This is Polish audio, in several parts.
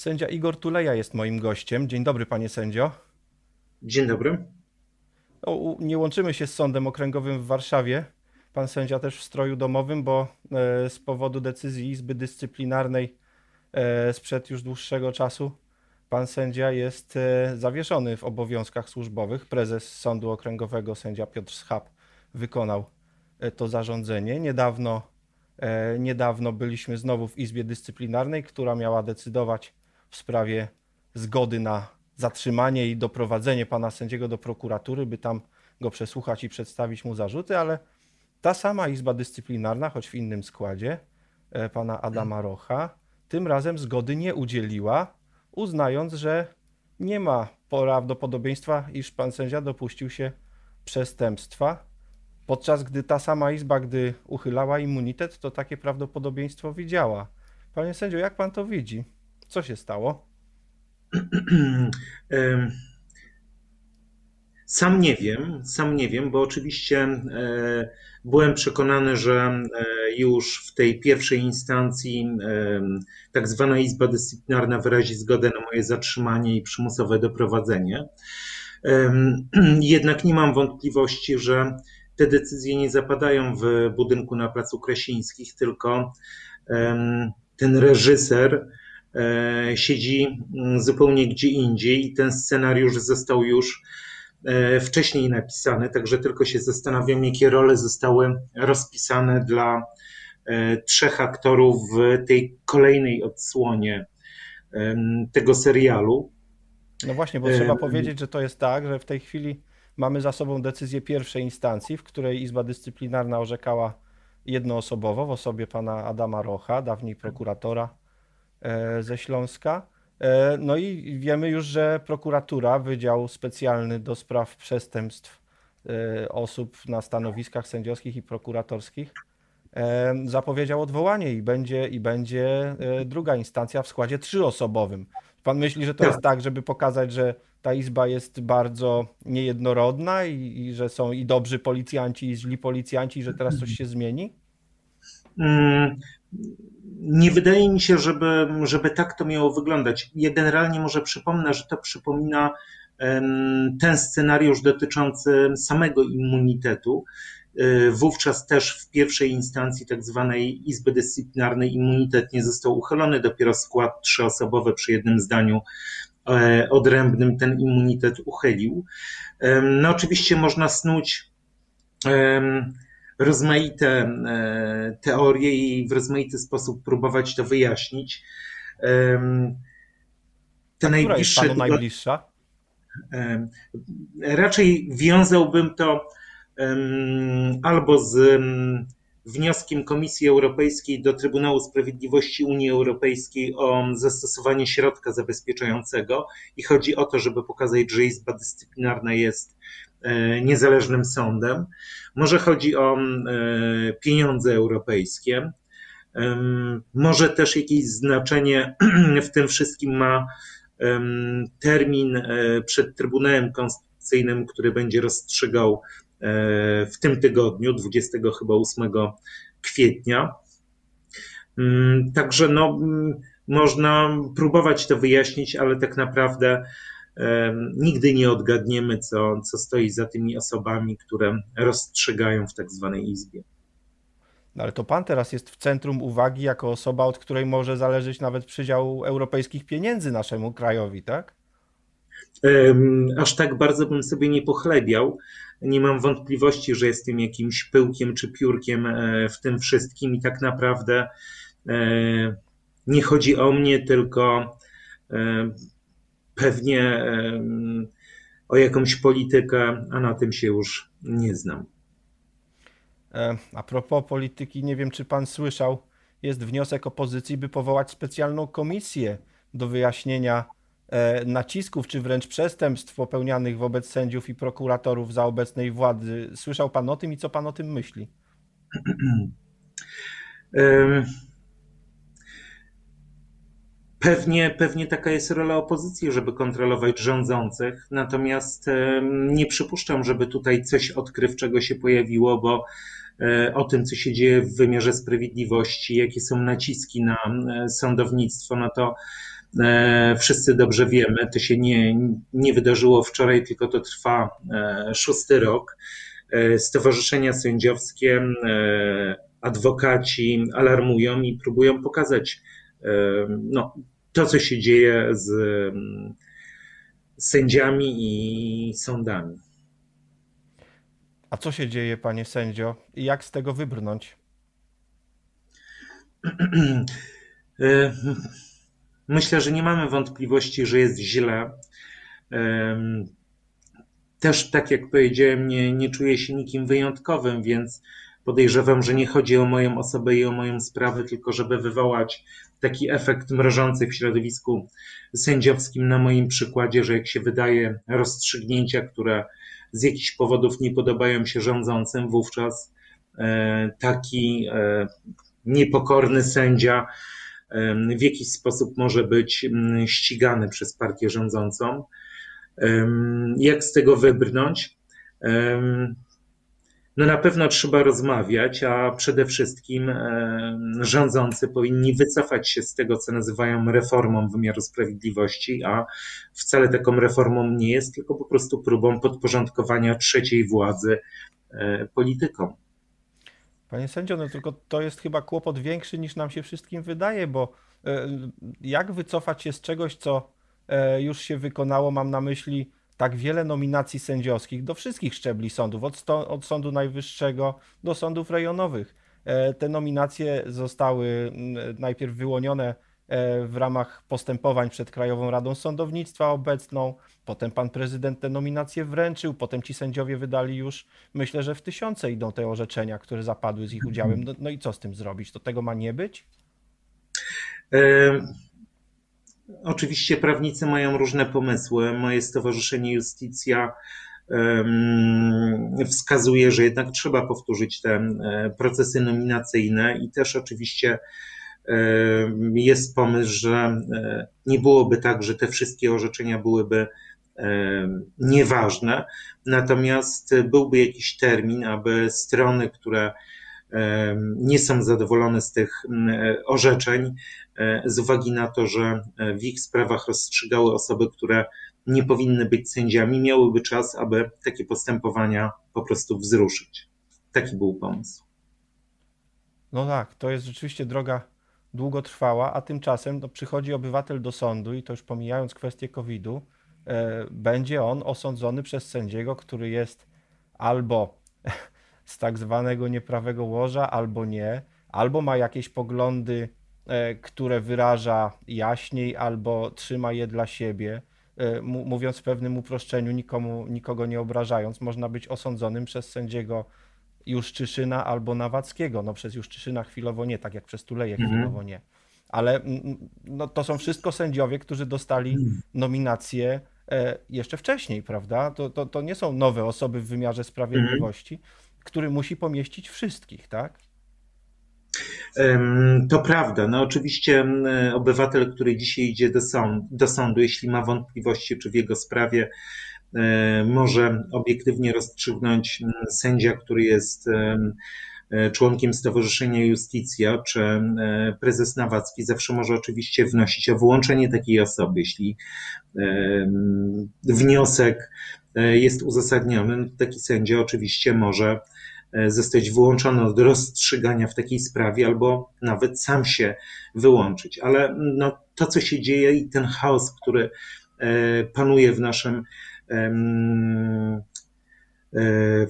Sędzia Igor Tuleja jest moim gościem. Dzień dobry, panie sędzio. Dzień dobry. O, nie łączymy się z Sądem Okręgowym w Warszawie. Pan sędzia też w stroju domowym, bo e, z powodu decyzji Izby Dyscyplinarnej e, sprzed już dłuższego czasu pan sędzia jest e, zawieszony w obowiązkach służbowych. Prezes Sądu Okręgowego, sędzia Piotr Schab, wykonał to zarządzenie. Niedawno, niedawno byliśmy znowu w Izbie Dyscyplinarnej, która miała decydować w sprawie zgody na zatrzymanie i doprowadzenie pana sędziego do prokuratury, by tam go przesłuchać i przedstawić mu zarzuty, ale ta sama Izba Dyscyplinarna, choć w innym składzie, e, pana Adama Rocha, tym razem zgody nie udzieliła, uznając, że nie ma prawdopodobieństwa, iż pan sędzia dopuścił się przestępstwa, podczas gdy ta sama Izba, gdy uchylała immunitet, to takie prawdopodobieństwo widziała. Panie sędzio, jak pan to widzi? Co się stało? Sam nie wiem, sam nie wiem, bo oczywiście e, byłem przekonany, że e, już w tej pierwszej instancji tak zwana Izba Dyscyplinarna wyrazi zgodę na moje zatrzymanie i przymusowe doprowadzenie. Jednak nie mam wątpliwości, że te decyzje nie zapadają w budynku na Placu Kresińskich, tylko ten reżyser siedzi mm, zupełnie gdzie indziej i ten scenariusz został już e, wcześniej napisany, także tylko się zastanawiam, jakie role zostały rozpisane dla e, trzech aktorów w tej kolejnej odsłonie tego serialu. No właśnie, bo trzeba powiedzieć, że to jest tak, że w tej chwili mamy za sobą decyzję pierwszej instancji, w której Izba Dyscyplinarna orzekała jednoosobowo w osobie pana Adama Rocha, dawniej prokuratora E, ze Śląska. E, no i wiemy już, że prokuratura, Wydział Specjalny do Spraw Przestępstw e, osób na stanowiskach sędziowskich i prokuratorskich zapowiedział odwołanie i będzie, i będzie druga instancja w składzie trzyosobowym. Pan myśli, że to jest tak, żeby pokazać, że ta izba jest bardzo niejednorodna i, i że są i dobrzy policjanci, i źli policjanci, i że teraz coś się zmieni? Nie wydaje mi się, żeby, żeby tak to miało wyglądać. Ja generalnie może przypomnę, że to przypomina ten scenariusz dotyczący samego immunitetu. E, wówczas też w pierwszej instancji tak zwanej Izby Dyscyplinarnej immunitet nie został uchylony, dopiero skład trzyosobowy przy jednym zdaniu e, odrębnym ten immunitet uchylił. No oczywiście można snuć rozmaite e, teorie i w rozmaity sposób próbować to wyjaśnić. Ta najbliższa, jest najbliższa? Raczej wiązałbym to albo z wnioskiem Komisji Europejskiej do Trybunału Sprawiedliwości Unii Europejskiej o zastosowanie środka zabezpieczającego i chodzi o to, żeby pokazać, że Izba Dyscyplinarna jest niezależnym sądem. Może chodzi o e, pieniądze europejskie. Może też jakieś znaczenie w tym wszystkim ma termin e, przed Trybunałem Konstytucyjnym, który będzie rozstrzygał w tym tygodniu, 20 chyba 8 kwietnia. Także no, można próbować to wyjaśnić, ale tak naprawdę nigdy nie odgadniemy, co, co stoi za tymi osobami, które rozstrzygają w tak zwanej izbie. No ale to pan teraz jest w centrum uwagi jako osoba, od której może zależeć nawet przydział europejskich pieniędzy naszemu krajowi, tak? Aż tak bardzo bym sobie nie pochlebiał. Nie mam wątpliwości, że jestem jakimś pyłkiem czy piórkiem e, w tym wszystkim i tak naprawdę e, nie chodzi o mnie, tylko e, pewnie o jakąś politykę, a na tym się już nie znam. E, a propos polityki, nie wiem czy pan słyszał, jest wniosek opozycji, by powołać specjalną komisję do wyjaśnienia e, nacisków czy wręcz przestępstw popełnianych wobec sędziów i prokuratorów za obecnej władzy. Słyszał pan o tym i co pan o tym myśli? Pewnie, pewnie taka jest rola opozycji, żeby kontrolować rządzących, natomiast nie przypuszczam, żeby tutaj coś odkrywczego się pojawiło, bo e, o tym, co się dzieje w wymiarze sprawiedliwości, jakie są naciski na e, sądownictwo, no to wszyscy dobrze wiemy, to się nie, nie wydarzyło wczoraj, tylko to trwa szósty rok. Stowarzyszenia sędziowskie, adwokaci alarmują i próbują pokazać no, to, co się dzieje z sędziami i sądami. A co się dzieje, panie sędzio, i jak z tego wybrnąć? Myślę, że nie mamy wątpliwości, że jest źle. Też, tak jak powiedziałem, nie, nie czuję się nikim wyjątkowym, więc podejrzewam, że nie chodzi o moją osobę i o moją sprawę, tylko żeby wywołać taki efekt mrożący w środowisku sędziowskim na moim przykładzie, że jak się wydaje rozstrzygnięcia, które z jakichś powodów nie podobają się rządzącym, wówczas e, taki e, niepokorny sędzia e, w jakiś sposób może być ścigany przez partię rządzącą. Jak z tego wybrnąć? No na pewno trzeba rozmawiać, a przede wszystkim e, rządzący powinni wycofać się z tego, co nazywają reformą wymiaru sprawiedliwości, a wcale taką reformą nie jest, tylko po prostu próbą podporządkowania trzeciej władzy e, politykom. Panie sędzio, no tylko to jest chyba kłopot większy niż nam się wszystkim wydaje, bo e, jak wycofać się z czegoś, co już się wykonało, mam na myśli tak wiele nominacji sędziowskich do wszystkich szczebli sądów, od, sto, od Sądu Najwyższego do sądów rejonowych. E, te nominacje zostały najpierw wyłonione e, w ramach postępowań przed Krajową Radą Sądownictwa obecną, potem pan prezydent te nominacje wręczył, potem ci sędziowie wydali już, myślę, że w tysiące idą te orzeczenia, które zapadły z ich udziałem. No, no i co z tym zrobić? To tego ma nie być? Oczywiście prawnicy mają różne pomysły. Moje Stowarzyszenie Justicja wskazuje, że jednak trzeba powtórzyć te procesy nominacyjne i też oczywiście jest pomysł, że nie byłoby tak, że te wszystkie orzeczenia byłyby nieważne, natomiast byłby jakiś termin, aby strony, które nie są zadowolone z tych orzeczeń, e, z uwagi na to, że e, w ich sprawach rozstrzygały osoby, które nie powinny być sędziami, miałyby czas, aby takie postępowania po prostu wzruszyć. Taki był pomysł. No tak, to jest rzeczywiście droga długotrwała, a tymczasem no, przychodzi obywatel do sądu i to już pomijając kwestię COVID-u, e, będzie on osądzony przez sędziego, który jest albo z tak zwanego nieprawego łoża, albo nie, albo ma jakieś poglądy, e, które wyraża jaśniej, albo trzyma je dla siebie. E, mówiąc w pewnym uproszczeniu, nikomu, nikogo nie obrażając, można być osądzonym przez sędziego Juszczyszyna albo Nawackiego. No przez Juszczyszyna chwilowo nie, tak jak przez Tuleje mhm. chwilowo nie. Ale no, to są wszystko sędziowie, którzy dostali mhm. nominacje e, jeszcze wcześniej, prawda? To, to, to nie są nowe osoby w wymiarze sprawiedliwości. Mhm który musi pomieścić wszystkich, tak? To prawda. No oczywiście obywatel, który dzisiaj idzie do, sąd, do sądu, jeśli ma wątpliwości, czy w jego sprawie e, może obiektywnie rozstrzygnąć sędzia, który jest e, członkiem Stowarzyszenia Justicja, czy e, prezes Nawacki, zawsze może oczywiście wnosić o wyłączenie takiej osoby. Jeśli wniosek jest uzasadniony, taki sędzia oczywiście może zostać wyłączony od rozstrzygania w takiej sprawie, albo nawet sam się wyłączyć. Ale no, to, co się dzieje i ten chaos, który e, panuje w naszym e,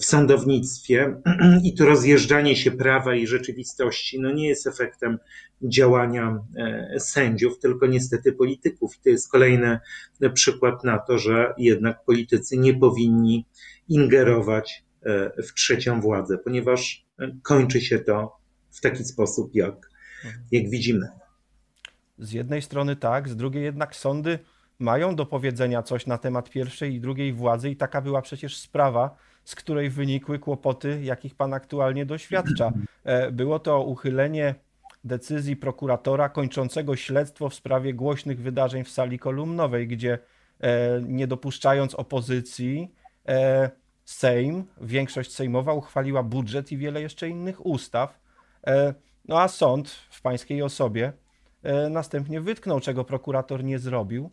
w sądownictwie i to rozjeżdżanie się prawa i rzeczywistości no nie jest efektem działania sędziów, tylko niestety polityków. I to jest kolejny przykład na to, że jednak politycy nie powinni ingerować E, w trzecią władzę, ponieważ kończy się to w taki sposób, jak, jak widzimy. Z jednej strony tak, z drugiej jednak sądy mają do powiedzenia coś na temat pierwszej i drugiej władzy, i taka była przecież sprawa, z której wynikły kłopoty, jakich pan aktualnie doświadcza. E, było to uchylenie decyzji prokuratora kończącego śledztwo w sprawie głośnych wydarzeń w sali kolumnowej, gdzie e, nie dopuszczając opozycji, Sejm, większość sejmowa uchwaliła budżet i wiele jeszcze innych ustaw. E, no a sąd w pańskiej osobie następnie wytknął, czego prokurator nie zrobił,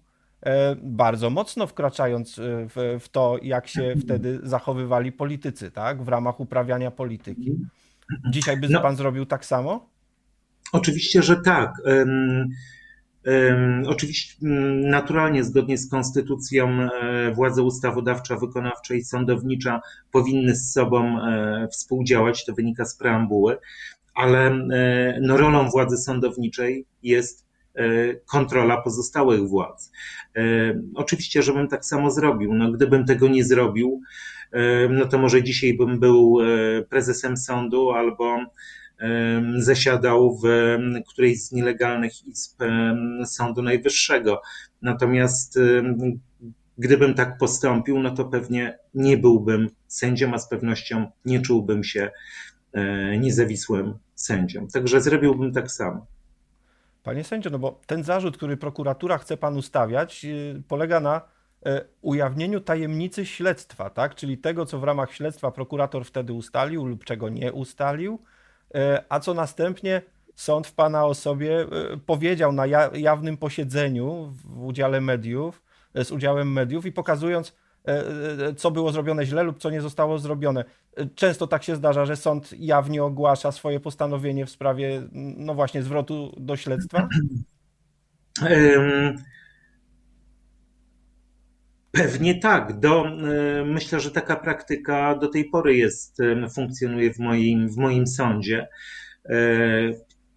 bardzo mocno wkraczając w, w to, jak się wtedy zachowywali politycy, tak, w ramach uprawiania polityki. Dzisiaj by no, pan zrobił tak samo? Oczywiście, że tak. Oczywiście mm, naturalnie zgodnie z konstytucją e, władze ustawodawcza, wykonawcza i sądownicza powinny z sobą e, współdziałać, to wynika z preambuły, ale e, no, rolą władzy sądowniczej jest kontrola pozostałych władz. Oczywiście, żebym tak samo zrobił. No, gdybym tego nie zrobił, no to może dzisiaj bym był prezesem sądu albo zasiadał w którejś z nielegalnych izb Sądu Najwyższego. Natomiast gdybym tak postąpił, no to pewnie nie byłbym sędzią, a z pewnością nie czułbym się e, niezawisłym sędzią. Także zrobiłbym tak samo. Panie sędzio, no bo ten zarzut, który prokuratura chce panu stawiać, y, polega na e, ujawnieniu tajemnicy śledztwa, tak? Czyli tego, co w ramach śledztwa prokurator wtedy ustalił lub czego nie ustalił, E, a co następnie sąd w pana osobie e, powiedział na jawnym posiedzeniu w udziale mediów, e, z udziałem mediów i pokazując, co było zrobione źle lub co nie zostało zrobione. Często tak się zdarza, że sąd jawnie ogłasza swoje postanowienie w sprawie, no właśnie, zwrotu do śledztwa? Pewnie tak. Do, e, myślę, że taka praktyka do tej pory jest, e, funkcjonuje w moim, w moim sądzie. E,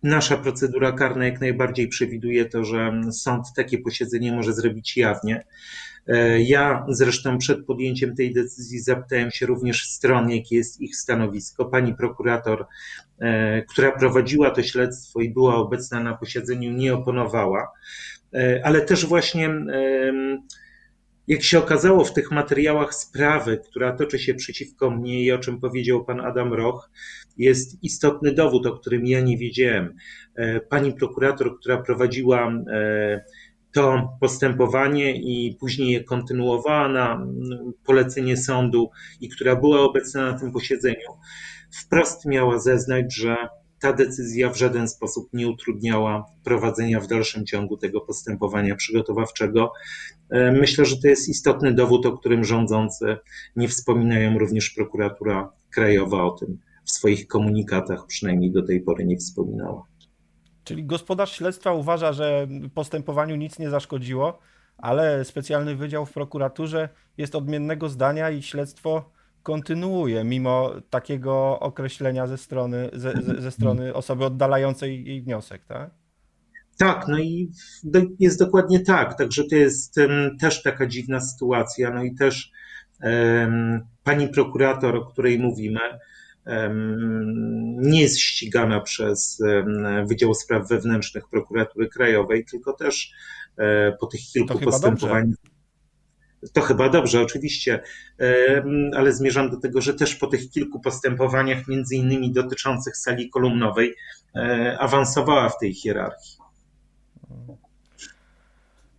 nasza procedura karna jak najbardziej przewiduje to, że sąd takie posiedzenie może zrobić jawnie. Ja zresztą przed podjęciem tej decyzji zapytałem się również stron, jakie jest ich stanowisko. Pani prokurator, która prowadziła to śledztwo i była obecna na posiedzeniu, nie oponowała, ale też właśnie jak się okazało w tych materiałach sprawy, która toczy się przeciwko mnie i o czym powiedział pan Adam Roch, jest istotny dowód, o którym ja nie wiedziałem. E, pani prokurator, która prowadziła e, to postępowanie i później je kontynuowała na polecenie sądu i która była obecna na tym posiedzeniu, wprost miała zeznać, że ta decyzja w żaden sposób nie utrudniała prowadzenia w dalszym ciągu tego postępowania przygotowawczego. E, myślę, że to jest istotny dowód, o którym rządzący nie wspominają, również prokuratura krajowa o tym w swoich komunikatach przynajmniej do tej pory nie wspominała. Czyli gospodarz śledztwa uważa, że postępowaniu nic nie zaszkodziło, ale specjalny wydział w prokuraturze jest odmiennego zdania i śledztwo kontynuuje, mimo takiego określenia ze strony, ze, ze strony osoby oddalającej jej wniosek, tak? Tak, no i jest dokładnie tak. Także to jest um, też taka dziwna sytuacja. No i też um, pani prokurator, o której mówimy, nie jest ścigana przez Wydział Spraw Wewnętrznych Prokuratury Krajowej, tylko też e, po tych kilku postępowaniach. To chyba dobrze, oczywiście, ale zmierzam do tego, że też po tych kilku postępowaniach, między innymi dotyczących sali kolumnowej, e, awansowała w tej hierarchii.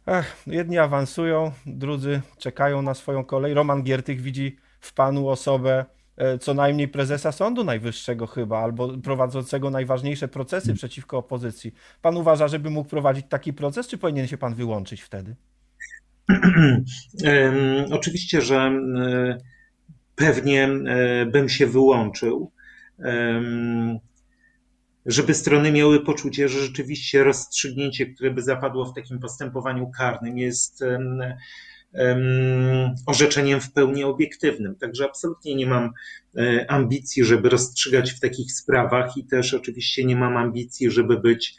Ech, jedni awansują, drudzy czekają na swoją kolej. Roman Giertych widzi w panu osobę e, co najmniej prezesa Sądu Najwyższego chyba, albo prowadzącego najważniejsze procesy przeciwko opozycji. Pan uważa, żeby mógł prowadzić taki proces, czy powinien się pan wyłączyć wtedy? Oczywiście, że e, pewnie e, bym się wyłączył, żeby strony miały poczucie, że rzeczywiście rozstrzygnięcie, które by zapadło w takim postępowaniu karnym, jest orzeczeniem w pełni obiektywnym. Także absolutnie nie mam e, ambicji, żeby rozstrzygać w takich sprawach i też oczywiście nie mam ambicji, żeby być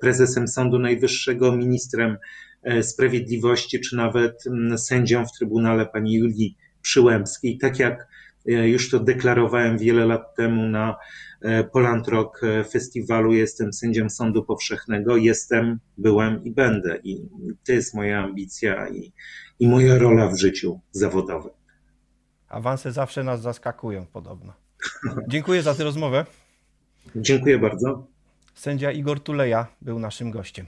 prezesem Sądu Najwyższego, ministrem E, Sprawiedliwości, czy nawet sędzią w Trybunale pani Julii Przyłębskiej. Tak jak e, już to deklarowałem wiele lat temu na e, Poland Rock Festiwalu, jestem sędzią Sądu Powszechnego, jestem, byłem i będę. I to jest moja ambicja i, i moja rola w życiu zawodowym. Awanse zawsze nas zaskakują podobno. Dziękuję za tę rozmowę. Dziękuję bardzo. Sędzia Igor Tuleja był naszym gościem.